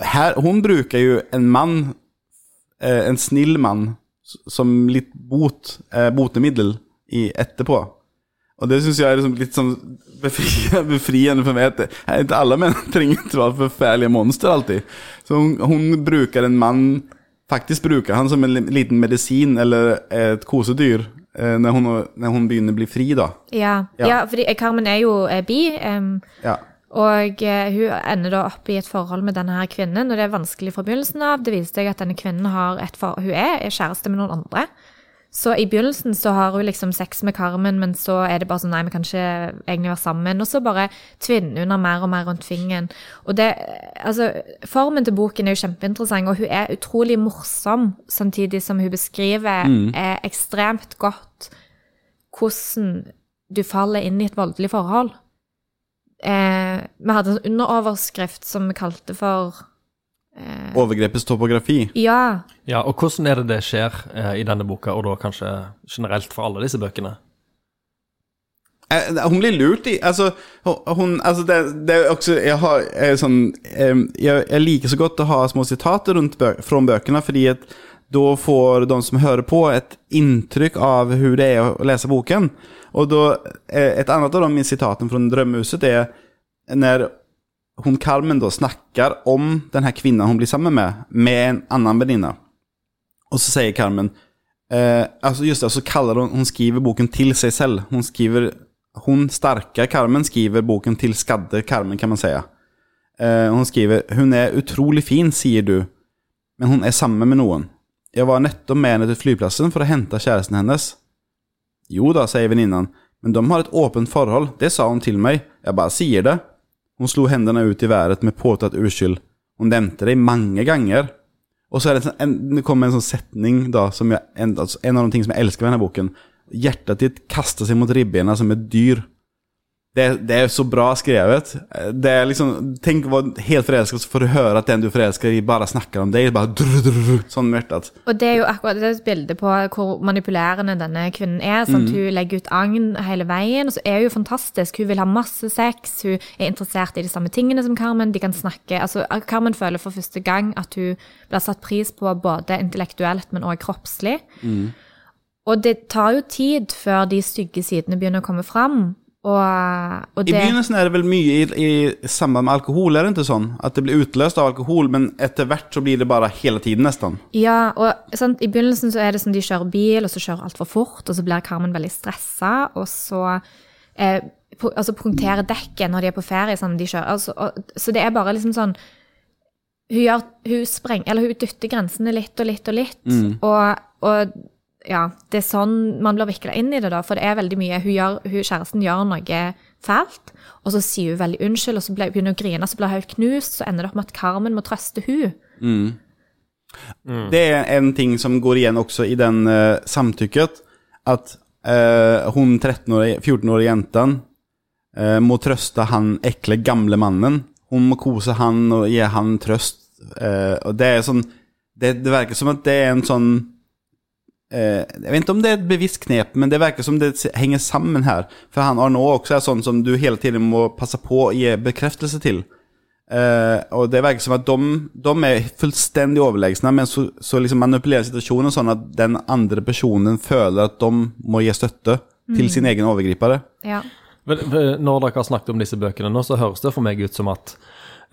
her, hun bruker jo en mann, eh, en snill mann, som litt bot, botemiddel i etterpå. Og det syns jeg er liksom litt sånn befri, befriende for meg. at Ikke alle menn trenger ikke være forferdelige monster alltid. Så hun, hun bruker en mann Faktisk bruker han som en liten medisin eller et kosedyr eh, når, hun, når hun begynner å bli fri, da. Ja, Ja. ja. fordi Carmen er jo er bi, Um, Ja. og eh, hun ender da opp i et forhold med denne her kvinnen, og det er vanskelig fra begynnelsen av. Det viser seg at denne kvinnen har et for hun er, er kjæreste med noen andre. Så i begynnelsen så har hun liksom sex med Carmen, men så er det bare sånn nei, vi kan ikke egentlig være sammen. Og så bare tvinner hun mer og mer rundt fingeren. Og det, altså, formen til boken er jo kjempeinteressant, og hun er utrolig morsom, samtidig som hun beskriver eh, ekstremt godt hvordan du faller inn i et voldelig forhold. Eh, vi hadde en underoverskrift som vi kalte for Overgrepets topografi. Ja, Ja, og hvordan er det det skjer eh, i denne boka, og da kanskje generelt for alle disse bøkene? Eh, Hun blir lurt i Altså, hun, altså det, det er også Jeg har jeg, sånn eh, jeg, jeg liker så godt å ha små sitater rundt bø fra bøkene, fordi at da får de som hører på, et inntrykk av hvordan det er å lese boken. Og da, eh, Et annet av de sitatene fra Drømmehuset er når hun Carmen da snakker om den her kvinnen hun blir sammen med, med en annen venninne. Og så sier Carmen eh, altså just det, så kaller hun, hun skriver boken til seg selv. Hun skriver Hun sterke Carmen skriver boken til skadde Carmen, kan man si. Eh, hun skriver Hun er utrolig fin, sier du, men hun er sammen med noen. Jeg var nettopp med henne til flyplassen for å hente kjæresten hennes. Jo da, sier venninnan, men de har et åpent forhold, det sa hun til meg, jeg bare sier det. Hun slo hendene ut i været med påtatt uskyld. Hun nevnte det mange ganger. Og så er det, en, det kommer en sånn setning da, jeg, en, altså, en av de tingene som jeg elsker med denne boken. Hjertet ditt kaster seg mot ribbeina som et dyr. Det, det er så bra skrevet. Det er liksom, Tenk å være helt forelsket, så får du høre at den du er forelska i, bare snakker om deg. Bare drr, drr, sånn med. Og det er jo akkurat det et bilde på hvor manipulerende denne kvinnen er. Sant? Hun legger ut agn hele veien, og så er hun jo fantastisk. Hun vil ha masse sex, hun er interessert i de samme tingene som Carmen. De kan snakke altså Carmen føler for første gang at hun blir satt pris på både intellektuelt, men også kroppslig. Og det tar jo tid før de stygge sidene begynner å komme fram. Og, og I begynnelsen er det vel mye i, i samband med alkohol, er det ikke sånn? At det blir utløst av alkohol, men etter hvert så blir det bare hele tiden, nesten. Ja, og sant, i begynnelsen så er det som de kjører bil, og så kjører altfor fort, og så blir Carmen veldig stressa, og så eh, pu- altså punkterer dekket når de er på ferie, sånn de kjører. Altså, og, så det er bare liksom sånn Hun gjør Hun spreng, Eller hun dytter grensene litt og litt og litt, og, og ja, det er sånn man blir vikla inn i det, da, for det er veldig mye Hun gjør, hun, kjæresten gjør noe fælt, og så sier hun veldig unnskyld, og så blir- begynner hun å grine, så blir hun helt knust, så ender det opp med at Carmen må trøste hun. Det er en ting som går igjen også i den uh, samtykket, at uh, hun 13-årige, 14-årige jenten eh, må trøste han ekle, gamle mannen. Hun må kose han og gi han trøst. eh, og det er sånn det, det virker som at det er en sånn Jeg vet ikke om det er et bevisst knep, men det virker som det henger sammen her. For han Arnault også er sånn som du hele tiden må passe på å gi bekreftelse til. Eh, og det virker som at de, de er fullstendig overlegne, men så, så liksom manipulerer situasjonen sånn at den andre personen føler at de må gi støtte til sin egen overgripere. Ja. Eh, Når dere har snakket om disse bøkene nå, så høres det for meg ut som at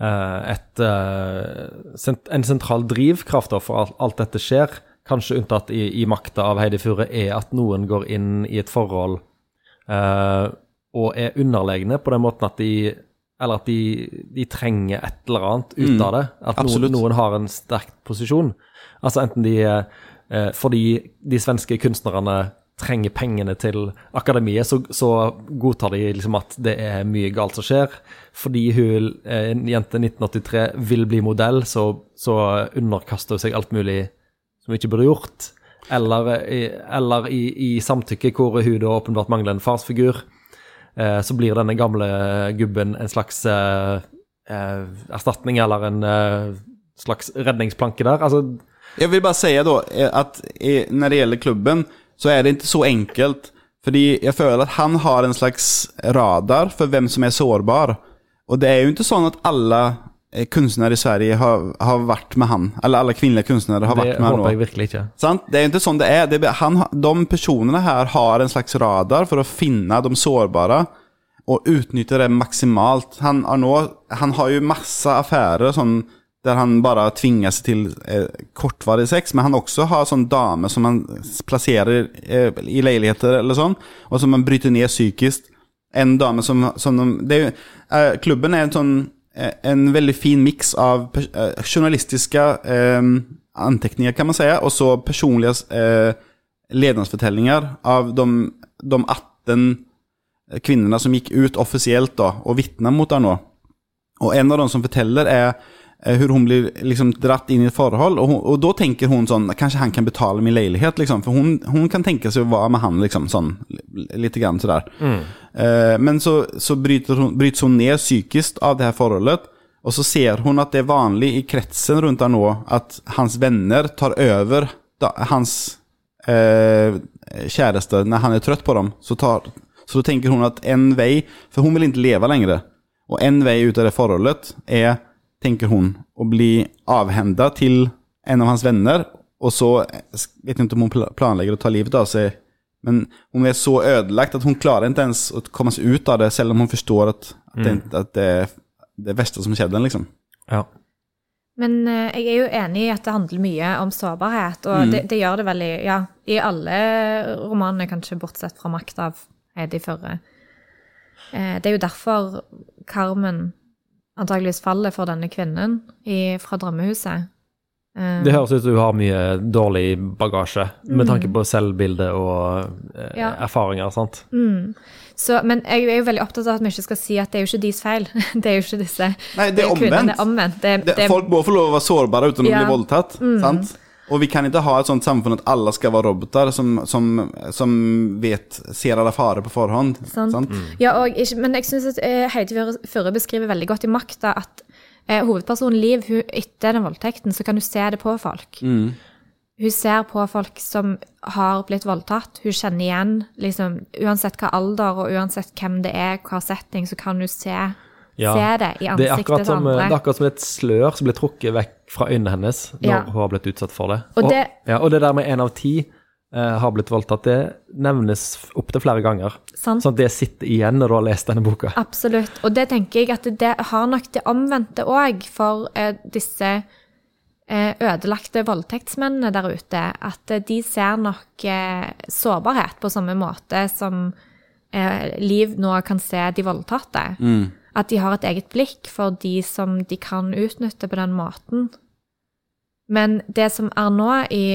eh, et, eh, sent- en sentral drivkraft for alt, alt dette skjer, kanskje unntatt i, i makta av Heidi Fure, er at noen går inn i et forhold eh, og er underlegne på den måten at de eller at de, de trenger et eller annet ut av det. At noen, noen har en sterk posisjon. Altså enten de eh, Fordi de svenske kunstnerne trenger pengene til akademiet, så, så godtar de liksom at det er mye galt som skjer. Fordi hun, eh, en jente 1983 vil bli modell, så, så underkaster hun seg alt mulig som hun ikke burde gjort. Eller, eller i, i samtykke, hvor hun da åpenbart mangler en farsfigur. Eh, så blir denne gamle gubben en slags eh, eh, erstatning eller en eh, slags redningsplanke der. Altså, Jeg vil bare si da eh, at når det gjelder klubben, så er det ikke så enkelt. Fordi jeg føler at han har en slags radar for hvem som er sårbar. Og det er jo ikke sånn at alle kunstnere i Sverige har, har vært med han. Eller alle kvinnelige kunstnere har det vært med han. Det håper jeg virkelig ikke. Sant? Det er ikke sånn det er. Det er han, de personene her har en slags radar for å finne de sårbare og utnytte det maksimalt. Han, nå, han har jo masse affærer sånn, der han bare tvinger seg til eh, kortvarig sex, men han også har sånn dame som han plasserer eh, i leiligheter eller sånn, og som han bryter ned psykisk. En dame som, som de, det er jo, eh, Klubben er en sånn eh, en veldig fin miks av eh, journalistiske eh, anteckningar kan man säga og så personlige eh, levnadsfortellinger av de, de 18 kvinnene som gikk ut offisielt da, og vittnade mot Arnault. Og en av dem som forteller er eh, hur hon blir liksom dratt inn i et forhold. Og, og da tenker hun sånn, Kanskje han kan betale min leilighet, liksom, For hun, hun kan tenke seg å være med han liksom sånn, litt lite grann sådär. Eh, men så, så bryter hun, bryts hun ned psykisk av det her forholdet. Og så ser hun at det er vanlig i kretsen rundt runt nå at hans vänner tar over da, hans eh, kjæreste når han er trøtt på dem. Så, tar, så da tenker hun at en vei For hun vil ikke leve lenger. Og en vei ut av det forholdet är, tänker hun, å bli avhenda til en av hans venner, og så Jeg vet ikke om hun planlegger å ta livet av seg, Men hun er så ødelagt at hun klarer ikke ens å komme seg ut av det, selv om hun forstår at, att, det, at att det er det verste som skjedde, liksom. Ja. Men eh, jeg er jo enig i at det handler mye om sårbarhet, og det, det gjør det vel i, ja, i alle romanene, kanskje bortsett fra 'Makt' av Heidi Førre. Eh, det er jo derfor Carmen antageligvis faller for denne kvinnen i, fra drømmehuset. Eh, Det høres ut som hun har mye dårlig bagasje med tanke på selvbilde og eh, Ja. erfaringer. sant? så, men jeg er jo veldig opptatt av at vi ikke skal si at det er jo ikke deres feil. Det er jo ikke disse Nei, det er omvendt. Det er omvendt. Det, Det, det, folk må få lov å være sårbare uten å Ja. bli voldtatt. Sant? Og vi kan ikke ha et sånt samfunn at alle skal være roboter som, som, som vet, ser alle farer på forhånd. Sant. Sant? Ja, og ikke, men jeg syns at eh, Heidi Furre- beskriver veldig godt i makta at eh, hovedpersonen Liv, hun, etter den voldtekten, så kan hun se det på folk. Hun ser på folk som har blitt voldtatt. Hun kjenner igjen, liksom, uansett hva alder og uansett hvem det er, hva setting, så kan hun se, Ja. se det i ansiktet til som, eh, andre. det er akkurat som et slør som blir trukket vekk fra øynene hennes når Ja. hun har blitt utsatt for det. Og det- ja, og det der med én av ti eh, har blitt voldtatt, det nevnes opptil flere ganger. Sant. Sånn at det sitter igjen når du har lest denne boka. Absolutt. Og det tenker jeg at det har nok det omvendte òg for eh, disse eh, ødelagte voldtektsmennene der ute. At eh, de ser nok sårbarhet på samme måte som eh, Liv nå kan se de voldtatte. At de har et eget blikk for de som de kan utnytte på den måten. Men det som er nå i,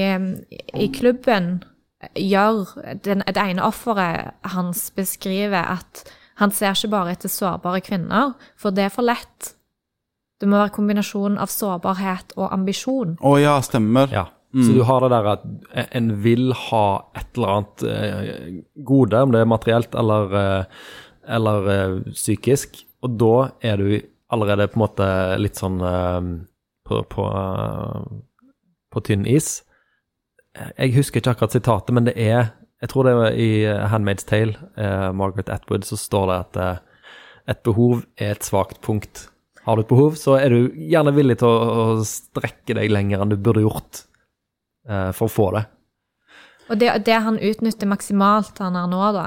i klubben, gjør den, Det ene offeret hans beskriver at han ser ikke bare etter sårbare kvinner, for det er for lett. Det må være kombinasjonen av sårbarhet og ambisjon. Å ja, stemmer. Ja. Så du har det der at en vil ha et eller annet eh, gode, om det er materielt eller, eh, eller eh, psykisk, og da er du allerede på en måte litt sånn eh, på, på, eh, på tynn is. Jeg husker ikke akkurat sitatet, men det er Jeg tror det er i Handmaid's Tale, eh, Margaret Atwood, så står det at eh, et behov er et svakt punkt. Har du et behov, så er du gjerne villig til å, å strekke deg lenger enn du burde gjort eh, for å få det. Og det, det han utnytter maksimalt, han nå da.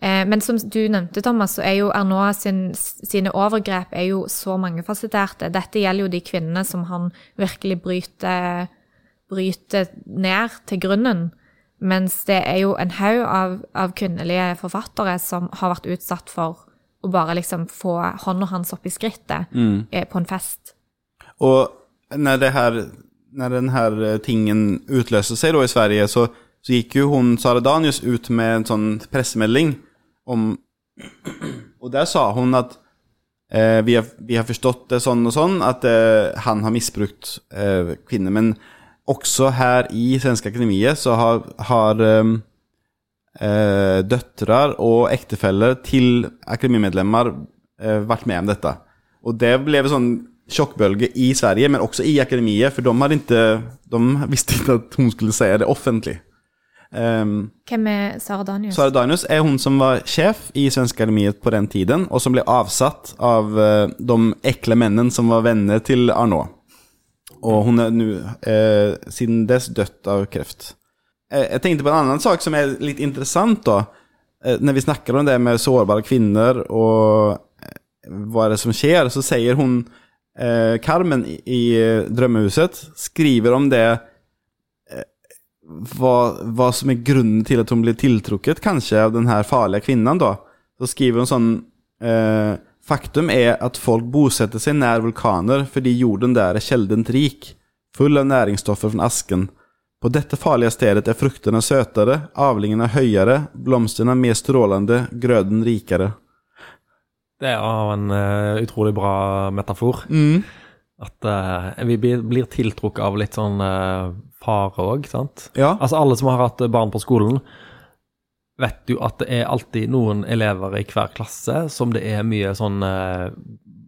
Eh, men som du nevnte, Thomas, så er jo Arnaud sin, sine overgrep er jo så mangefasetterte. Dette gjelder jo de kvinnene som han virkelig bryter, bryter ned til grunnen. Mens det er jo en haug av, av kvinnelige forfattere som har vært utsatt for å bare liksom få hånda hans opp i skrittet mm. på en fest. Og når, det her, når den här eh, tingen utløste seg da i Sverige så, så gikk jo hun Sara Danius, ut med en sånn pressmelding om... Og der sa hun at eh, vi, har, vi har forstått det sånn og sånn, at eh, han har misbrukt eh, kvinner. Men også her i Svenske Akademiet så har, har ehm, eh, døttrar og ektefeller til akademimedlemmer eh, vært med om dette. Og det ble en sånn sjokkbølge i Sverige, men også i akademiet, for de, ikke, de visste ikke at hun skulle si det offentlig. Um, Hvem er Sara Danius? Sara Danius er hun som var sjef i Svenske Akademiet på den tiden, og som ble avsatt av uh, de ekle mennene som var venner til Arnaud. Og hun er nå uh, siden dess dødt av kreft. Uh, jeg tenkte på en annen sak som er litt interessant, da. Eh, når vi snakker om det med sårbare kvinner og eh, hva er det som skjer, så sier hun eh, Carmen i, i eh, Drømmehuset skriver om det eh, hva, hva som er grunnen til at hun blir tiltrukket kanskje av den her farlige kvinnen. da. Så skriver hun sånn eh, Faktum er at folk bosetter seg nær vulkaner fordi jorden der er sjeldent rik, full av næringsstoffer fra asken. På dette farlige stedet er fruktene søtere, avlingene høyere, blomstene mer strålende, grøden rikere. Det er en uh, utrolig bra metafor. At uh, vi blir, blir tiltrukket av litt sånn uh, fare òg, sant? Ja. Altså alle som har hatt barn på skolen, vet jo at det er alltid noen elever i hver klasse som det er mye sånn eh,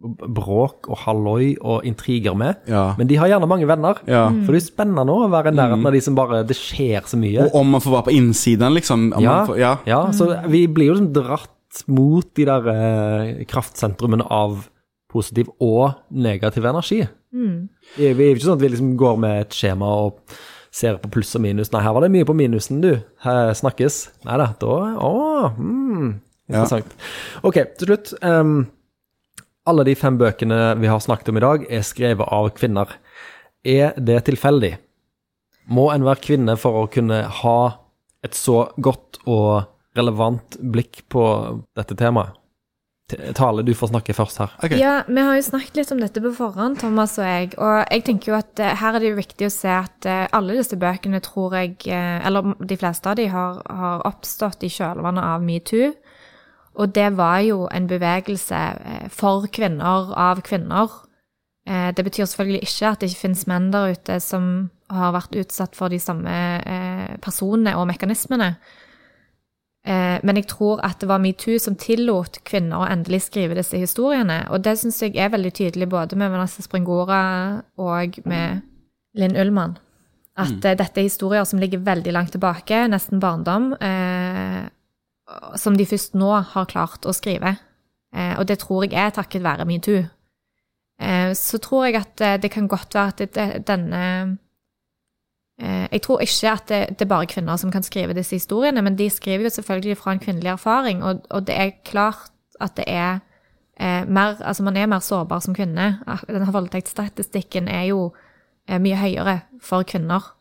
bråk og halloi og intriger med. Ja. Men de har gjerne mange venner. Ja. For det er spennende å være i nærheten av de som bare Det skjer så mye. Og om man får være på innsiden, liksom. Om Ja, man får, ja. ja, så vi blir jo liksom dratt mot de der eh, kraftsentrumene av positiv og negativ energi. Det vi er jo ikke sånn at vi liksom går med et skjema og ser på pluss og minus. Nei, her var det mye på minusen, du. Her snakkes. Nei da, da Å, mm, interessant. Ok, til slutt. Um, alle de fem bøkene vi har snakket om i dag, er skrevet av kvinner. Er det tilfeldig? Må en være kvinne for å kunne ha et så godt og relevant blikk på dette temaet? Tale, du får snakke først her. Okay. Ja, vi har jo snakket litt om dette på forhånd, Thomas og jeg. Og jeg tenker jo at eh, her er det jo viktig å se at eh, alle disse bøkene tror jeg, eh, eller de fleste av de har, har oppstått i kjølvannet av metoo. Og det var jo en bevegelse for kvinner, av kvinner. Eh, Det betyr selvfølgelig ikke at det ikke finnes menn der ute som har vært utsatt for de samme personene og mekanismene. Eh, Men jeg tror at det var metoo som tillot kvinner å endelig skrive disse historiene. Og det syns jeg er veldig tydelig både med Vanessa Springora og med Linn Ullmann. At mm. dette er historier som ligger veldig langt tilbake, nesten barndom, eh, som de først nå har klart å skrive. Eh, og det tror jeg er takket være metoo. Eh, så tror jeg at eh, det kan godt være at det, denne Eh, Jeg tror ikke at det, det er bare kvinner som kan skrive disse historiene, men de skriver jo selvfølgelig fra en kvinnelig erfaring, og, og det er klart at det er eh, mer Altså, man er mer sårbar som kvinne. Ah, Denne voldtektsstatistikken er jo eh, mye høyere for kvinner.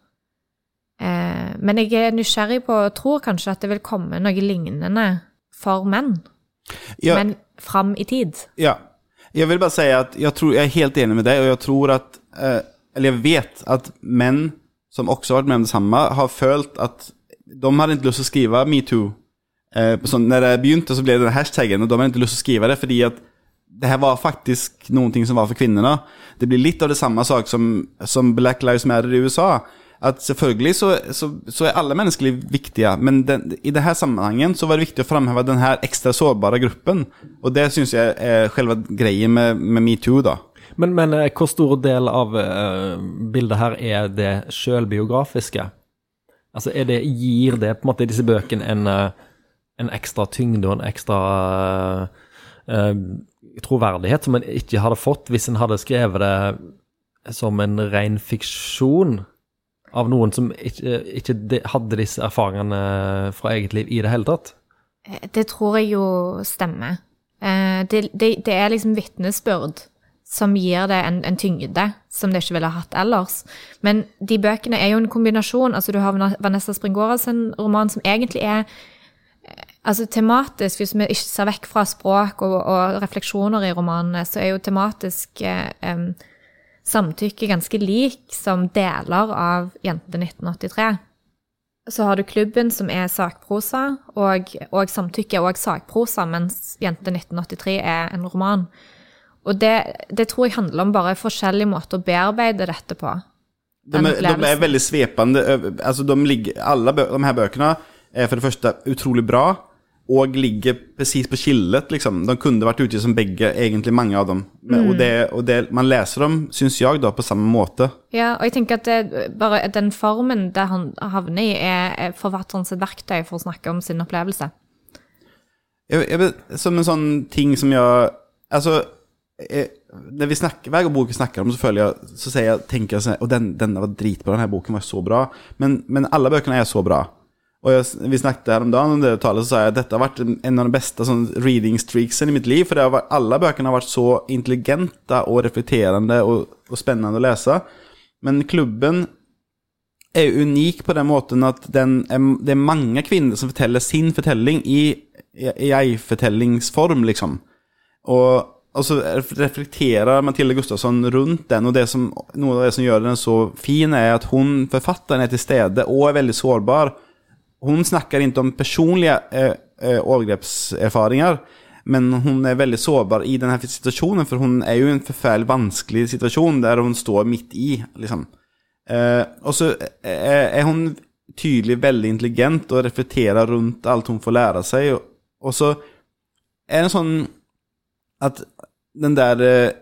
Eh, men jeg er nysgjerrig på og tror kanskje at det vil komme noe lignende for menn, Ja, men fram i tid. Ja. Jeg vil bare si at jeg, tror, jeg er helt enig med deg, og jeg tror at eh, eller jeg vet at män som också varit med om det samme, har følt att de hade inte lust att skriva metoo. Eh, så när det begynte så blev det den hashtaggen och de hade inte lust att skriva det fordi att det här var faktiskt någonting som var för kvinnorna. Det blir lite av det samma sak som, som Black Lives Matter i USA. Att selvfølgelig så, så, så er alle människor viktige, men den, i denne sammenhengen så var det viktig å framheve denne ekstra sårbare gruppen. Og det syns jeg er selve grejen med, med metoo då. Men, men eh, hvor stor del av eh, bildet her er det sjølbiografiske? Altså, det, Gir det på en måte disse bøkene en, eh, en ekstra tyngde og en ekstra eh, troverdighet som en ikke hadde fått hvis en hadde skrevet det som en ren fiksjon av noen som ikke, ikke hadde disse erfaringene fra eget liv i det hele tatt? Det tror jeg jo stemmer. Det, det, det er liksom vitnesbyrd som gir det en, en tyngde som det ikke ville hatt ellers. Men de bøkene er jo en kombinasjon. Altså, du har Vanessa Springora sin roman som egentlig er eh, Altså tematisk, hvis vi ikke ser vekk fra språk og, og refleksjoner i romanene, så er jo tematisk eh, samtykke ganske lik som deler av Jente 1983. Så har du klubben som er sakprosa, og, og samtykke også sakprosa, mens Jente 1983 er en roman. Og det, det tror jeg handler om bare forskjellige måter å bearbeide dette på. De er, är, de er, veldig svepende. Altså, de, ligger, alle de her bøkene er for det første utrolig bra og ligger precis på skillet. Liksom. De kunne vært ute som begge, egentlig mange av dem. Men, Og, det, og det, man leser dem, syns jeg, da, på samme måte. Ja, og jeg tenker at det, bare den formen det han havner i, er, er forfatterens verktøy for å snakke om sin opplevelse. Jeg, jeg, som en sånn ting som jeg Alltså, eh, Når vi snackar, varje gång boken snakker om så jeg så säger jag, tänker jag så den, denne var dritbra, denne boken var så bra. Men, men alle bøkene er så bra. Og vi snakket her om det talet så sa jeg at dette har vært en, av de beste sånn, reading streaksene i mitt liv. For varit, alla böckerna har vært så intelligente og reflekterende og, og spennende å lese. Men klubben er unik på den måten at den er, det er mange kvinner som forteller sin fortelling i jeg-fortellingsform, liksom. Og, og så reflekterer Mathilde Gustafsson rundt den, og som, noe av det som gjør den så fin, er at hun, forfatteren, er til stede og er veldig sårbar. Hun snakker ikke om personlige eh, eh, overgrepserfaringer, men hun er veldig sårbar i denne situasjonen, for hun er jo i en forferdelig vanskelig situasjon der hun står midt i, liksom. Eh, og så er, er hun tydelig veldig intelligent og reflekterer rundt alt hun får lære seg. Og, og så er det sånn at den der eh,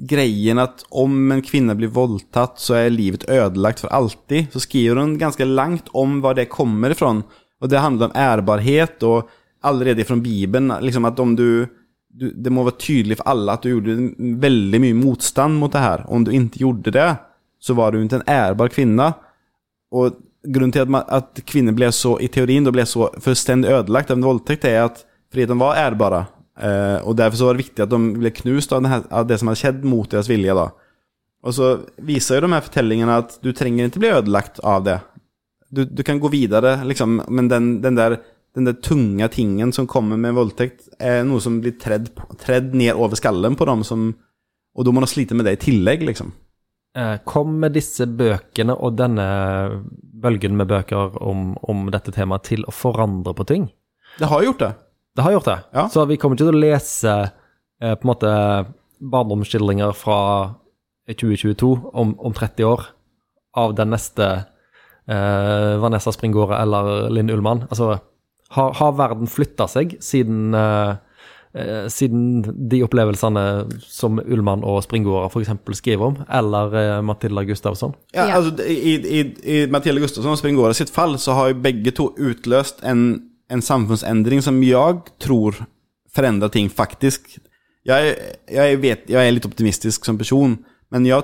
greien at om en kvinne blir voldtatt, så er livet ødelagt for alltid, så skriver hun ganske langt om hva det kommer ifra. Og det handler om ærbarhet, og allerede fra Bibelen liksom at om du, du Det må være tydelig for alle at du gjorde veldig mye motstand mot det her. Om du ikke gjorde det, så var du ikke en ærbar kvinne. Og grunnen til at, man, at kvinner ble så, i teorien, ble så fullstendig ødelagt av en voldtekt, er at fordi de var ærbare. Eh, og derfor så var det viktig at de ble knust av, det som hadde skjedd mot deres vilje. da. Og så viser jo de her fortellingene at du trenger ikke bli ødelagt av det. Du, du kan gå videre, liksom, men den, den, der, den der tunge tingen som kommer med voldtekt, er noe som blir tredd, tredd ned over skallen på dem, som, og da må de slite med det i tillegg, liksom. Kom Kommer disse bøkene og denne bølgen med bøker om, om dette temaet til å forandre på ting? Det har gjort det. Det har gjort det. Ja. Så vi kommer ikke til å lese eh, på en måte barndomsskildringer fra 2022 om, om 30 år av den neste eh, Vanessa Springård eller Linn Ullmann. Altså, har, har verden flytta seg siden, eh, eh, siden de opplevelsene som Ullmann og Springård f.eks. skriver om, eller eh, Matilda Gustavsson? Ja. Altså, i, i, I Mathilde Gustavsson og Springora sitt fall så har jo begge to utløst en, en samfunnsendring som jeg tror forandrer ting, faktisk. Jeg, jeg vet, jeg er litt optimistisk som person, men jeg,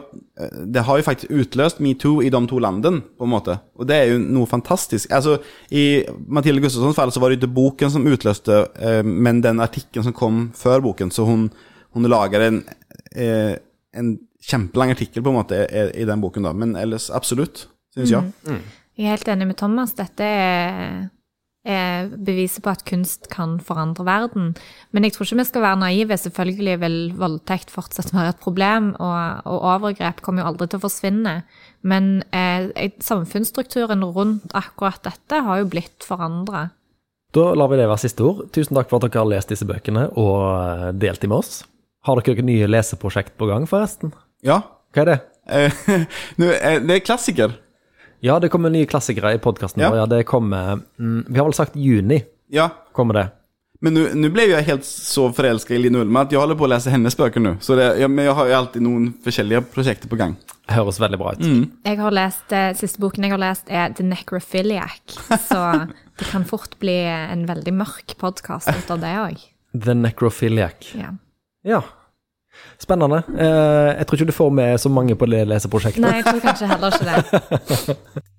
det har jo faktisk utløst metoo i de to landene, på en måte. Og det er jo noe fantastisk. Altså, I Mathilde Gustafssons fall så var det ikke boken som utløste, eh, men den artikkelen som kom før boken. Så hun, hun lager en, eh, en kjempelang artikkel på en måte i, i den boken, da. Men ellers absolutt, syns jeg. Jeg er helt enig med Thomas. Dette er, er beviset på at kunst kan forandre verden. Men jeg tror ikke vi skal være naive. Selvfølgelig vil voldtekt fortsatt være et problem, og, og overgrep kommer jo aldri til å forsvinne. Men eh, samfunnsstrukturen rundt akkurat dette har jo blitt forandra. Da lar vi det være siste ord. Tusen takk for at dere har lest disse bøkene og eh, delt dem med oss. Har dere noen nye leseprosjekt på gang, forresten? Ja. Hva er det? Eh, nu, eh, det er klassiker. Ja, det kommer nye klassikere i podkasten Ja. vår. Ja, det kommer mm, Vi har vel sagt juni, Ja. kommer det. Men nå ble jeg jag helt så forelska i Line Ulme at jeg holder på å lese hennes bøker nå. Så det, ja, men jeg har jo alltid noen forskjellige prosjekter på gang. Høres veldig bra ut. Jeg har lest, eh, Siste boken jeg har lest, er The Necrophiliac. Så det kan fort bli en veldig mørk podkast ut av det òg. The Necrophiliac. Ja. Ja. Spennende. Eh, jeg tror ikke du får med så mange på det leseprosjektet. Nei, jeg tror kanskje heller ikke det.